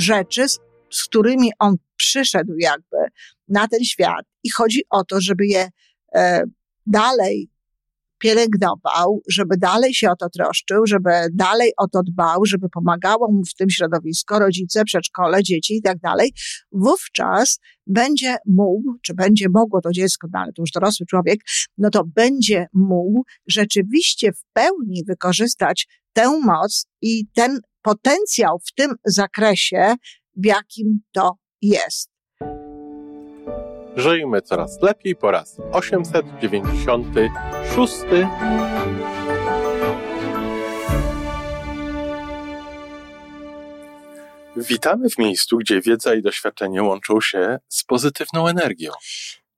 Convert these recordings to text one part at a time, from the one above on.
rzeczy, z, z którymi on przyszedł jakby na ten świat. I chodzi o to, żeby je e, dalej pielęgnował, żeby dalej się o to troszczył, żeby dalej o to dbał, żeby pomagało mu w tym środowisku, rodzice, przedszkole, dzieci i tak dalej, wówczas będzie mógł, czy będzie mogło to dziecko, no ale to już dorosły człowiek, no to będzie mógł rzeczywiście w pełni wykorzystać tę moc i ten potencjał w tym zakresie, w jakim to jest. Żyjmy coraz lepiej po raz 896. Witamy w miejscu, gdzie wiedza i doświadczenie łączą się z pozytywną energią.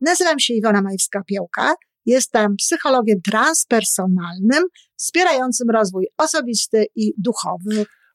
Nazywam się Iwona Majewska-Piołka. Jestem psychologiem transpersonalnym, wspierającym rozwój osobisty i duchowy.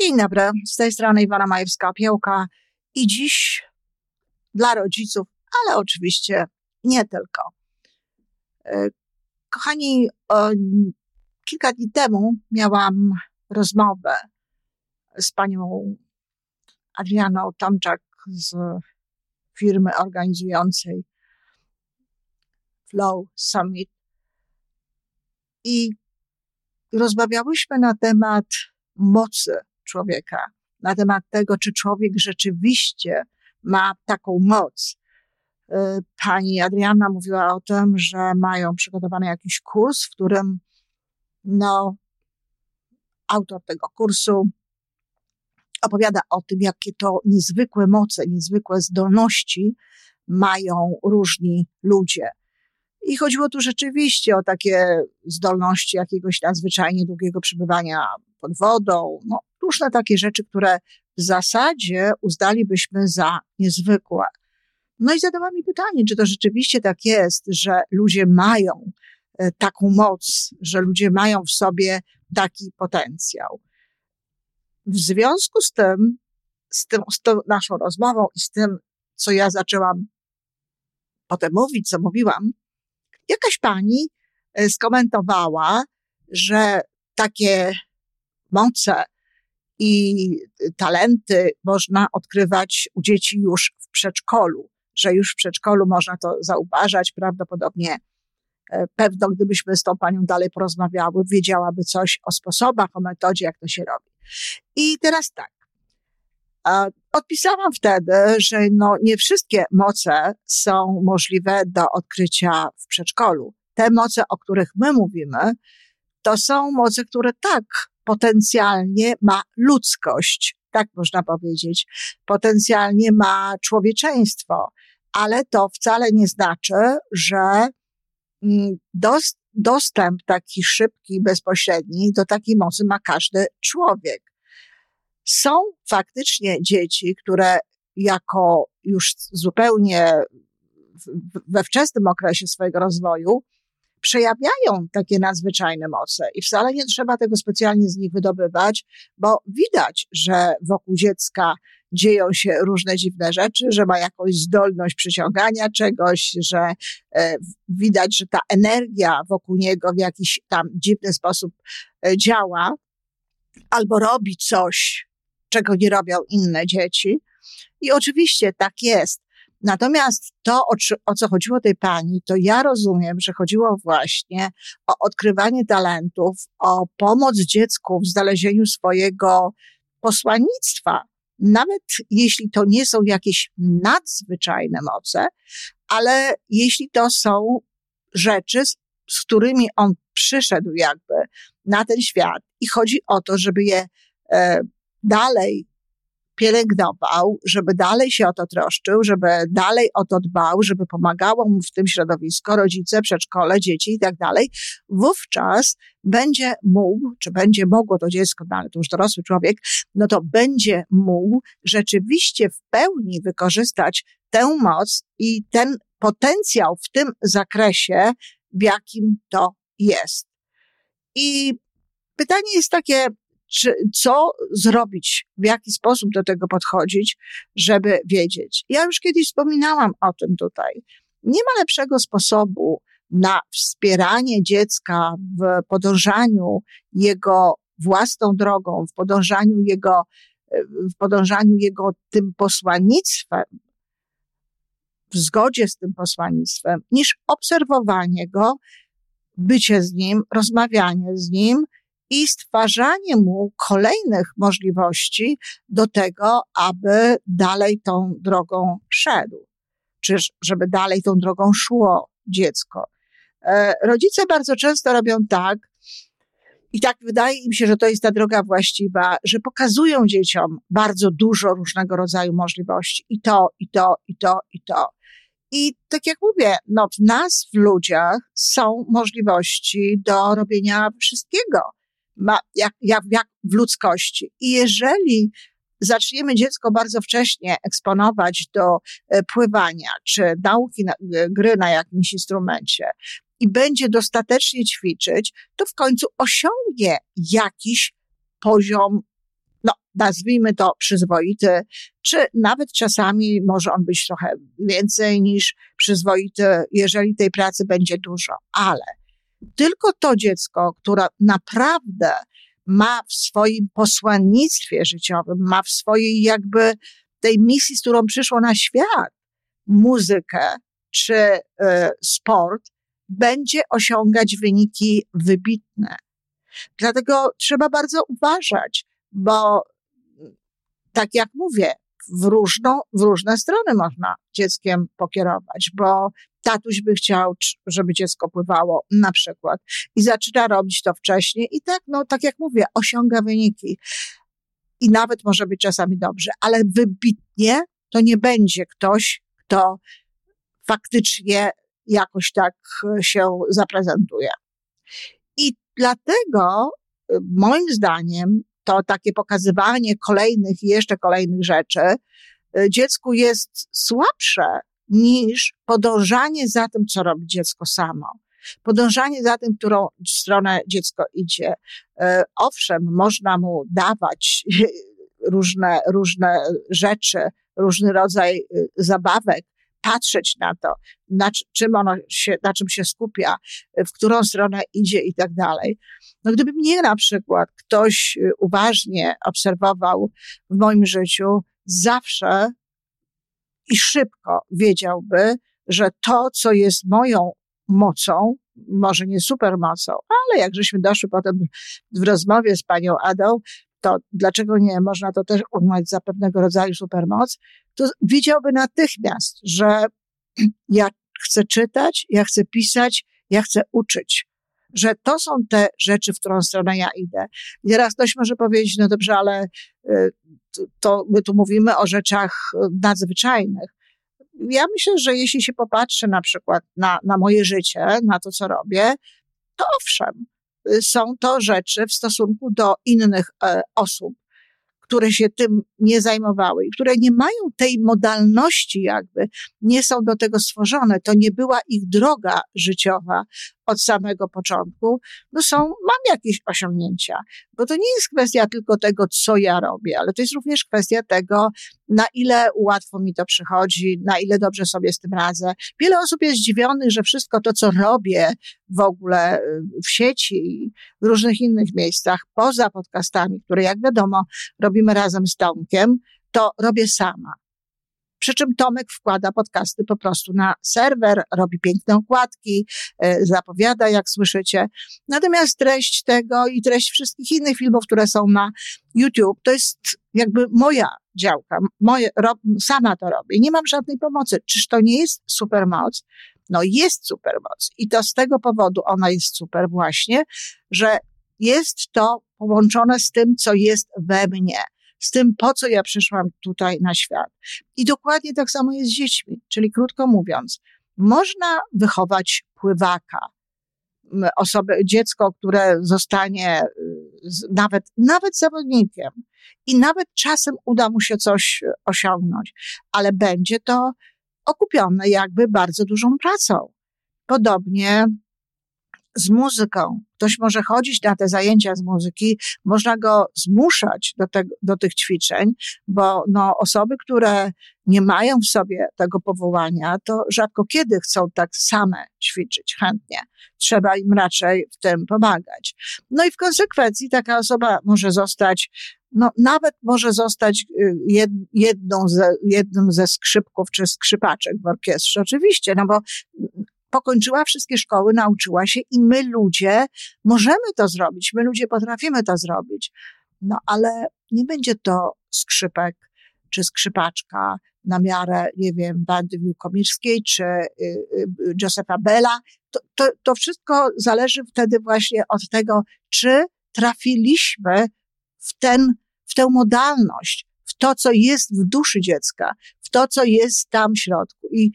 Dzień dobry, z tej strony Iwana Majewska-Piełka i dziś dla rodziców, ale oczywiście nie tylko. E, kochani, kilka dni temu miałam rozmowę z panią Adrianą Tomczak z firmy organizującej Flow Summit i rozmawiałyśmy na temat mocy człowieka, na temat tego, czy człowiek rzeczywiście ma taką moc. Y, pani Adriana mówiła o tym, że mają przygotowany jakiś kurs, w którym no, autor tego kursu opowiada o tym, jakie to niezwykłe moce, niezwykłe zdolności mają różni ludzie. I chodziło tu rzeczywiście o takie zdolności jakiegoś nadzwyczajnie długiego przebywania pod wodą, no, różne takie rzeczy, które w zasadzie uznalibyśmy za niezwykłe. No i zadała mi pytanie, czy to rzeczywiście tak jest, że ludzie mają e, taką moc, że ludzie mają w sobie taki potencjał. W związku z tym, z, tym, z tą naszą rozmową i z tym, co ja zaczęłam potem mówić, co mówiłam, jakaś pani e, skomentowała, że takie moce i talenty można odkrywać u dzieci już w przedszkolu, że już w przedszkolu można to zauważać. Prawdopodobnie e, pewno, gdybyśmy z tą panią dalej porozmawiały, wiedziałaby coś o sposobach, o metodzie, jak to się robi. I teraz tak. Odpisałam wtedy, że no nie wszystkie moce są możliwe do odkrycia w przedszkolu. Te moce, o których my mówimy, to są moce, które tak potencjalnie ma ludzkość, tak można powiedzieć, potencjalnie ma człowieczeństwo, ale to wcale nie znaczy, że mm, dostęp taki szybki, bezpośredni do takiej mocy ma każdy człowiek. Są faktycznie dzieci, które jako już zupełnie we wczesnym okresie swojego rozwoju przejawiają takie nadzwyczajne moce i wcale nie trzeba tego specjalnie z nich wydobywać, bo widać, że wokół dziecka dzieją się różne dziwne rzeczy, że ma jakąś zdolność przyciągania czegoś, że e, widać, że ta energia wokół niego w jakiś tam dziwny sposób e, działa, albo robi coś, czego nie robią inne dzieci. I oczywiście tak jest. Natomiast to, o, o, co chodziło tej pani, to ja rozumiem, że chodziło właśnie o odkrywanie talentów, o pomoc dziecku w znalezieniu swojego posłannictwa. Nawet jeśli to nie są jakieś nadzwyczajne moce, ale jeśli to są rzeczy, z, którymi on przyszedł jakby na ten świat i chodzi o to, żeby je e, dalej pielęgnował, żeby dalej się o to troszczył, żeby dalej o to dbał, żeby pomagało mu w tym środowisko, rodzice, przedszkole, dzieci i tak dalej, wówczas będzie mógł, czy będzie mogło to dziecko, no ale to już dorosły człowiek, no to będzie mógł rzeczywiście w pełni wykorzystać tę moc i ten potencjał w tym zakresie, w jakim to jest. I pytanie jest takie, czy, co zrobić, w jaki sposób do tego podchodzić, żeby wiedzieć. Ja już kiedyś wspominałam o tym tutaj. Nie ma lepszego sposobu na wspieranie dziecka w podążaniu jego własną drogą, w podążaniu jego, w podążaniu jego tym posłannictwem, w zgodzie z tym posłannictwem, niż obserwowanie go, bycie z nim, rozmawianie z nim i stwarzanie mu kolejnych możliwości do tego, aby dalej tą drogą szedł, czy żeby dalej tą drogą szło dziecko. E, rodzice bardzo często robią tak, i tak wydaje im się, że to jest ta droga właściwa, że pokazują dzieciom bardzo dużo różnego rodzaju możliwości. I to, i to, i to, i to. I tak jak mówię, no w nas, w ludziach są możliwości do robienia wszystkiego ma, jak, jak, jak w ludzkości. I jeżeli zaczniemy dziecko bardzo wcześnie eksponować do e, pływania czy nauki na, e, gry na jakimś instrumencie i będzie dostatecznie ćwiczyć, to w końcu osiągnie jakiś poziom, no nazwijmy to przyzwoity, czy nawet czasami może on być trochę więcej niż przyzwoity, jeżeli tej pracy będzie dużo, ale tylko to dziecko, które naprawdę ma w swoim posłannictwie życiowym, ma w swojej jakby tej misji, z którą przyszło na świat, muzykę czy y, sport, będzie osiągać wyniki wybitne. Dlatego trzeba bardzo uważać, bo tak jak mówię, w, różną, w różne strony można dzieckiem pokierować, bo tatuś by chciał, żeby dziecko pływało na przykład i zaczyna robić to wcześniej i tak, no tak jak mówię, osiąga wyniki i nawet może być czasami dobrze, ale wybitnie to nie będzie ktoś, kto faktycznie jakoś tak się zaprezentuje. I dlatego moim zdaniem to takie pokazywanie kolejnych i jeszcze kolejnych rzeczy dziecku jest słabsze niż podążanie za tym, co robi dziecko samo. Podążanie za tym, którą stronę dziecko idzie. E, owszem, można mu dawać różne, różne rzeczy, różny rodzaj y, zabawek, patrzeć na to, na czym ono się, na czym się skupia, w którą stronę idzie i tak dalej. No gdyby mnie na przykład ktoś y, uważnie obserwował w moim życiu, zawsze i szybko wiedziałby, że to, co jest moją mocą, może nie supermocą, ale jak żeśmy doszli potem w rozmowie z panią Adą, to dlaczego nie można to też uznać za pewnego rodzaju supermoc, to wiedziałby natychmiast, że ja chcę czytać, ja chcę pisać, ja chcę uczyć. Że to są te rzeczy, w którą stronę ja idę. I teraz ktoś może powiedzieć, no dobrze, ale y, to my tu mówimy o rzeczach nadzwyczajnych. Ja myślę, że jeśli się popatrzy na przykład na, na moje życie, na to, co robię, to owszem, są to rzeczy w stosunku do innych e, osób, które się tym nie zajmowały i które nie mają tej modalności jakby, nie są do tego stworzone, to nie była ich droga życiowa od samego początku, no są, mam jakieś osiągnięcia, bo to nie jest kwestia tylko tego, co ja robię, ale to jest również kwestia tego, na ile łatwo mi to przychodzi, na ile dobrze sobie z tym radzę. Wiele osób jest zdziwionych, że wszystko to, co robię w ogóle y, w sieci, w różnych innych miejscach, poza podcastami, które jak wiadomo robimy razem z Tomkiem, to robię sama. Przy czym Tomek wkłada podcasty po prostu na serwer, robi piękne okładki, e, zapowiada, jak słyszycie. Natomiast treść tego i treść wszystkich innych filmów, które są na YouTube, to jest jakby moja działka. Moje, rob, sama to robię. Nie mam żadnej pomocy. Czyż to nie jest supermoc? No jest supermoc. I to z tego powodu ona jest super właśnie, że jest to połączone z tym, co jest we mnie z tym, po co ja przyszłam tutaj na świat. I dokładnie tak samo jest z dziećmi. Czyli krótko mówiąc, można wychować pływaka, osoby, dziecko, które zostanie y, nawet, nawet zawodnikiem i nawet czasem uda mu się coś osiągnąć, ale będzie to okupione jakby bardzo dużą pracą. Podobnie z muzyką. Ktoś może chodzić na te zajęcia z muzyki, można go zmuszać do, te, do tych ćwiczeń, bo no, osoby, które nie mają w sobie tego powołania, to rzadko kiedy chcą tak same ćwiczyć chętnie. Trzeba im raczej w tym pomagać. No i w konsekwencji taka osoba może zostać no, nawet może zostać y, jedną ze, jednym ze skrzypków czy skrzypaczek w orkiestrze, oczywiście, no bo pokończyła wszystkie szkoły, nauczyła się i my ludzie możemy to zrobić, my ludzie potrafimy to zrobić. No ale nie będzie to skrzypek czy skrzypaczka na miarę, nie wiem, Bandy Wiłkomirskiej czy y, y, Josefa Bella. To, to, to wszystko zależy wtedy właśnie od tego, czy trafiliśmy w ten, w tę modalność, w to, co jest w duszy dziecka, w to, co jest tam w środku. I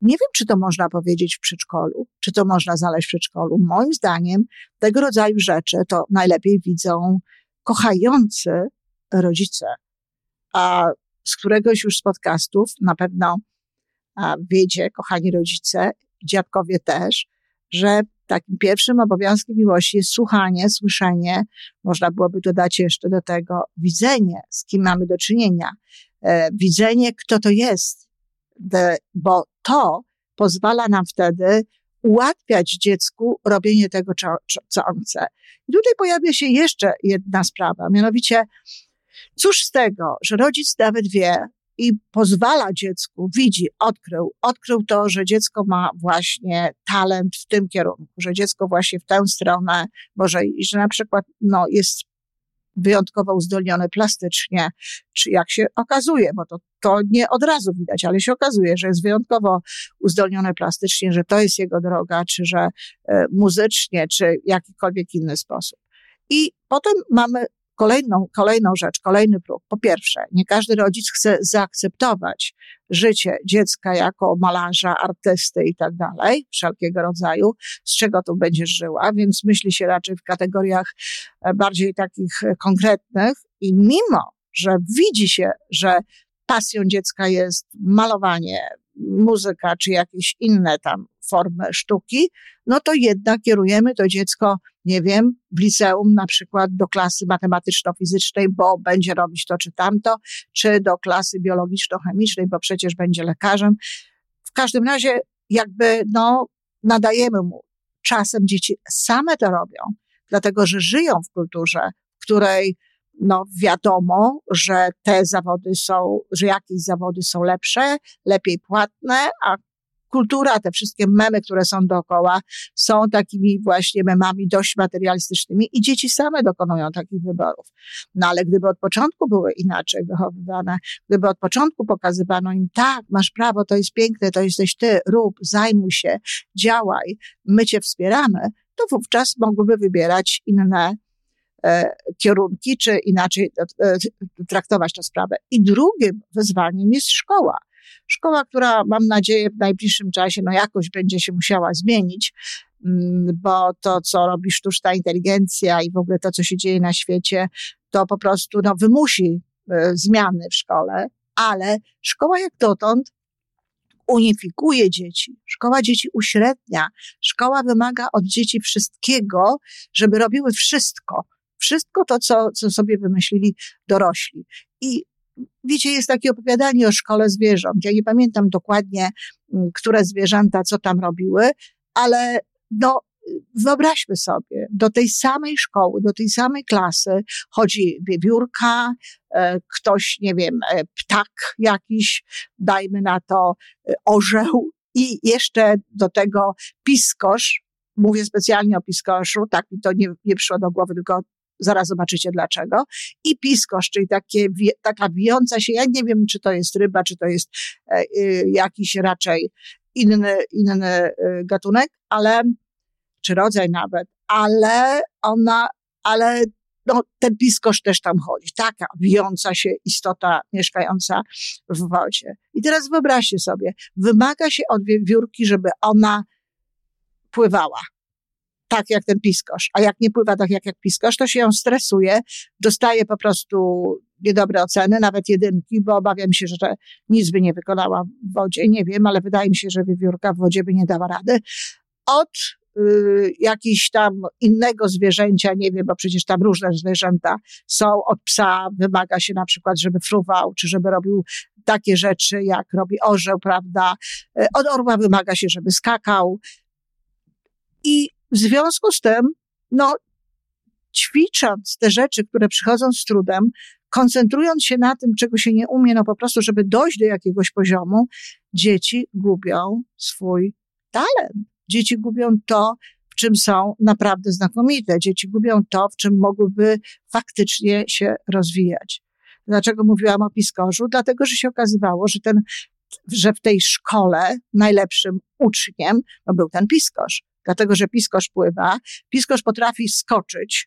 nie wiem, czy to można powiedzieć w przedszkolu, czy to można znaleźć w przedszkolu. Moim zdaniem tego rodzaju rzeczy to najlepiej widzą kochający rodzice. A z któregoś już z podcastów na pewno wiecie, kochani rodzice, dziadkowie też, że takim pierwszym obowiązkiem miłości jest słuchanie, słyszenie, można byłoby dodać jeszcze do tego widzenie, z kim mamy do czynienia, e, widzenie, kto to jest, bo to pozwala nam wtedy ułatwiać dziecku robienie tego, co on chce. I tutaj pojawia się jeszcze jedna sprawa, mianowicie, cóż z tego, że rodzic nawet wie i pozwala dziecku, widzi, odkrył, odkrył to, że dziecko ma właśnie talent w tym kierunku, że dziecko właśnie w tę stronę może iść, że na przykład no, jest wyjątkowo uzdolnione plastycznie, czy jak się okazuje, bo to, to nie od razu widać, ale się okazuje, że jest wyjątkowo uzdolnione plastycznie, że to jest jego droga, czy że e, muzycznie, czy jakikolwiek inny sposób. I potem mamy Kolejną, kolejną rzecz, kolejny próg. Po pierwsze, nie każdy rodzic chce zaakceptować życie dziecka jako malarza, artysty i tak dalej, wszelkiego rodzaju, z czego tu będziesz żyła, więc myśli się raczej w kategoriach e, bardziej takich konkretnych i mimo, że widzi się, że pasją dziecka jest malowanie, muzyka czy jakieś inne tam formy sztuki, no to jednak kierujemy to dziecko, nie wiem, w liceum na przykład do klasy matematyczno-fizycznej, bo będzie robić to czy tamto, czy do klasy biologiczno-chemicznej, bo przecież będzie lekarzem. W każdym razie jakby, no, nadajemy mu. Czasem dzieci same to robią, dlatego że żyją w kulturze, w której no wiadomo, że te zawody są, że jakieś zawody są lepsze, lepiej płatne, a kultura, te wszystkie memy, które są dookoła, są takimi właśnie memami dość materialistycznymi i dzieci same dokonują takich wyborów. No ale gdyby od początku były inaczej wychowywane, gdyby od początku pokazywano im, tak, masz prawo, to jest piękne, to jesteś ty, rób, zajmuj się, działaj, my cię wspieramy, to wówczas mogłyby wybierać inne kierunki, czy inaczej e, traktować tę sprawę. I drugim wyzwaniem jest szkoła. Szkoła, która mam nadzieję w najbliższym czasie no jakoś będzie się musiała zmienić, mm, bo to, co robi sztuczna inteligencja i w ogóle to, co się dzieje na świecie, to po prostu no, wymusi e, zmiany w szkole, ale szkoła jak dotąd unifikuje dzieci. Szkoła dzieci uśrednia. Szkoła wymaga od dzieci wszystkiego, żeby robiły wszystko. Wszystko to, co, co sobie wymyślili dorośli. I wiecie, jest takie opowiadanie o szkole zwierząt. Ja nie pamiętam dokładnie, mm, które zwierzęta co tam robiły, ale no, wyobraźmy sobie, do tej samej szkoły, do tej samej klasy chodzi wiewiórka, e, ktoś, nie wiem, e, ptak jakiś, dajmy na to e, orzeł i jeszcze do tego piskosz, mówię specjalnie o piskoszu, tak mi to nie, nie przyszło do głowy, tylko zaraz zobaczycie dlaczego. I piskosz, czyli takie, taka wijąca się, ja nie wiem, czy to jest ryba, czy to jest e, y, jakiś raczej inny, inny y, gatunek, ale, czy rodzaj nawet, ale ona, ale no, ten piskosz też tam chodzi. Taka wijąca się istota mieszkająca w wodzie. I teraz wyobraźcie sobie, wymaga się od wiewiórki, żeby ona pływała. Tak jak ten piskosz. A jak nie pływa tak jak, jak piskosz, to się ją stresuje, dostaje po prostu niedobre oceny, nawet jedynki, bo obawiam się, że nic by nie wykonała w wodzie. Nie wiem, ale wydaje mi się, że wiewiórka w wodzie by nie dała rady. Od y, tam innego zwierzęcia, nie wiem, bo przecież tam różne zwierzęta są. Od psa wymaga się na przykład, żeby fruwał, czy żeby robił takie rzeczy, jak robi orzeł, prawda? Y, od orła wymaga się, żeby skakał. I w związku z tym, no, ćwicząc te rzeczy, które przychodzą z trudem, koncentrując się na tym, czego się nie umie, no po prostu, żeby dojść do jakiegoś poziomu, dzieci gubią swój talent. Dzieci gubią to, w czym są naprawdę znakomite. Dzieci gubią to, w czym mogłyby faktycznie się rozwijać. Dlaczego mówiłam o piskorzu? Dlatego, że się okazywało, że ten, że w tej szkole najlepszym uczniem no, był ten piskorz. Dlatego, że piskorz pływa, piskorz potrafi skoczyć,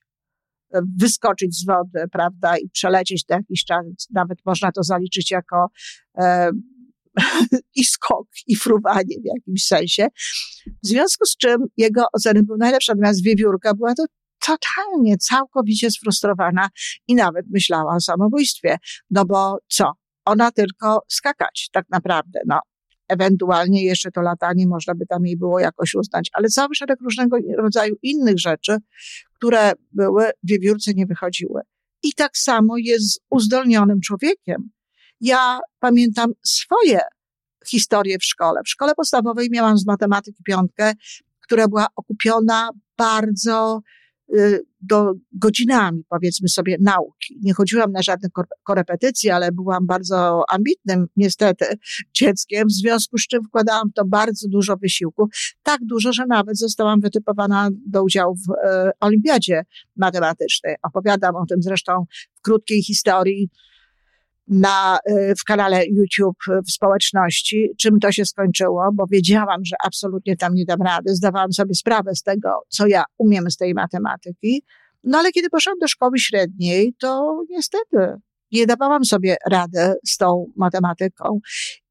wyskoczyć z wody, prawda, i przelecieć do jakiś czas, nawet można to zaliczyć jako e, i skok, i fruwanie w jakimś sensie. W związku z czym jego oceny były najlepsze, natomiast wiewiórka była to totalnie, całkowicie sfrustrowana i nawet myślała o samobójstwie. No bo co? Ona tylko skakać tak naprawdę. No, ewentualnie jeszcze to latanie można by tam jej było jakoś uznać, ale cały szereg różnego rodzaju innych rzeczy, które były, wiewiórce nie wychodziły. I tak samo jest z uzdolnionym człowiekiem. Ja pamiętam swoje historie w szkole. W szkole podstawowej miałam z matematyki piątkę, która była okupiona bardzo do godzinami, powiedzmy sobie, nauki. Nie chodziłam na żadne korepetycje, ale byłam bardzo ambitnym, niestety, dzieckiem, w związku z czym wkładałam w to bardzo dużo wysiłku. Tak dużo, że nawet zostałam wytypowana do udziału w e, olimpiadzie matematycznej. Opowiadam o tym zresztą w krótkiej historii na, y, w kanale YouTube w społeczności, czym to się skończyło, bo wiedziałam, że absolutnie tam nie dam rady. Zdawałam sobie sprawę z tego, co ja umiem z tej matematyki. No ale kiedy poszłam do szkoły średniej, to niestety nie dawałam sobie rady z tą matematyką.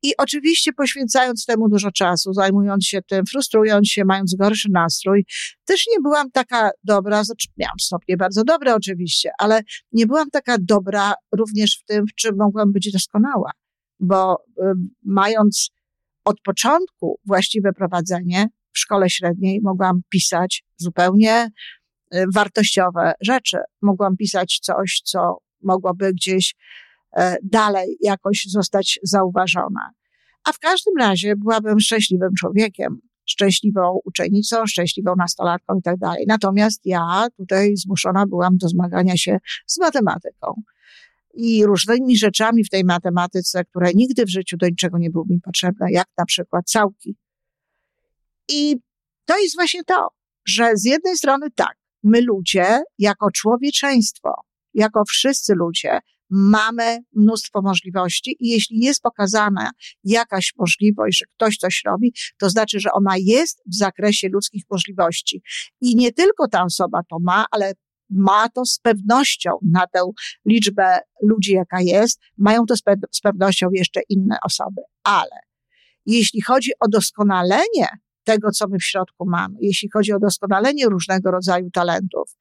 I oczywiście poświęcając temu dużo czasu, zajmując się tym, frustrując się, mając gorszy nastrój, też nie byłam taka dobra, znaczy miałam stopnie bardzo dobre oczywiście, ale nie byłam taka dobra również w tym, w czym mogłam być doskonała. Bo y, mając od początku właściwe prowadzenie w szkole średniej, mogłam pisać zupełnie y, wartościowe rzeczy. Mogłam pisać coś, co mogłaby gdzieś e, dalej jakoś zostać zauważona. A w każdym razie byłabym szczęśliwym człowiekiem, szczęśliwą uczennicą, szczęśliwą nastolatką i tak dalej. Natomiast ja tutaj zmuszona byłam do zmagania się z matematyką i różnymi rzeczami w tej matematyce, które nigdy w życiu do niczego nie były mi potrzebne, jak na przykład całki. I to jest właśnie to, że z jednej strony tak, my ludzie, jako człowieczeństwo, jako wszyscy ludzie, mamy mnóstwo możliwości i jeśli jest pokazana jakaś możliwość, że ktoś coś robi, to znaczy, że ona jest w zakresie ludzkich możliwości. I nie tylko ta osoba to ma, ale ma to z pewnością na tę liczbę ludzi, jaka jest, mają to z, pe z pewnością jeszcze inne osoby. Ale jeśli chodzi o doskonalenie tego, co my w środku mamy, jeśli chodzi o doskonalenie różnego rodzaju talentów,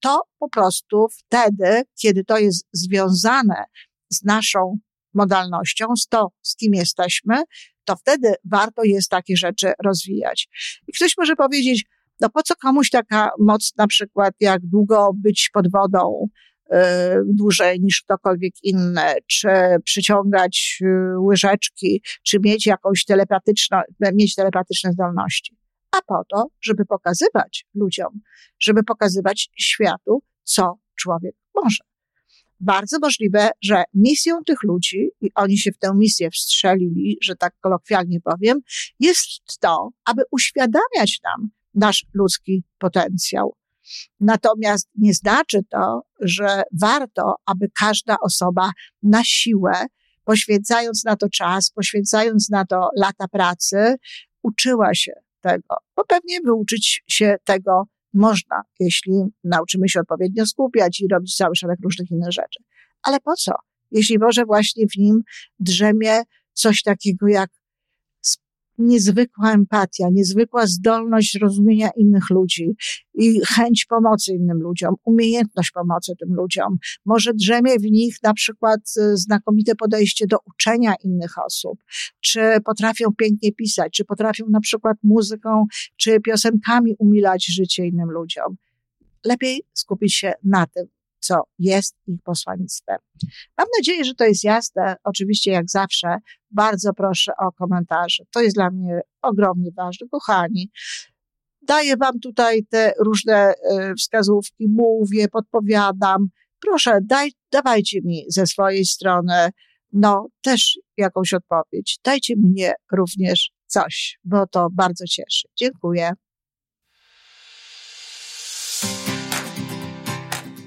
to po prostu wtedy, kiedy to jest związane z naszą modalnością, z to, z kim jesteśmy, to wtedy warto jest takie rzeczy rozwijać. I ktoś może powiedzieć, no po co komuś taka moc, na przykład, jak długo być pod wodą, e, dłużej niż ktokolwiek inny, czy przyciągać e, łyżeczki, czy mieć jakąś telepatyczną, mieć telepatyczne zdolności a po to, żeby pokazywać ludziom, żeby pokazywać światu, co człowiek może. Bardzo możliwe, że misją tych ludzi, i oni się w tę misję wstrzelili, że tak kolokwialnie powiem, jest to, aby uświadamiać nam nasz ludzki potencjał. Natomiast nie znaczy to, że warto, aby każda osoba na siłę, poświęcając na to czas, poświęcając na to lata pracy, uczyła się tego, bo pewnie wyuczyć się tego Można, jeśli nauczymy się odpowiednio skupiać i robić cały szereg różnych innych rzeczy. Ale po co? Jeśli może właśnie w nim drzemie coś takiego jak niezwykła empatia, niezwykła zdolność zrozumienia innych ludzi i chęć pomocy innym ludziom, umiejętność pomocy tym ludziom. Może drzemie w nich na przykład y, znakomite podejście do uczenia innych osób, czy potrafią pięknie pisać, czy potrafią na przykład muzyką, czy piosenkami umilać życie innym ludziom. Lepiej skupić się na tym, co jest ich posłannictwem. Mam nadzieję, że to jest jasne. Oczywiście, jak zawsze, bardzo proszę o komentarze. To jest dla mnie ogromnie ważne. Kochani, daję Wam tutaj te różne e, wskazówki, mówię, podpowiadam. Proszę, daj, dawajcie mi ze swojej strony, no, też jakąś odpowiedź. Dajcie mnie również coś, bo to bardzo cieszy. Dziękuję.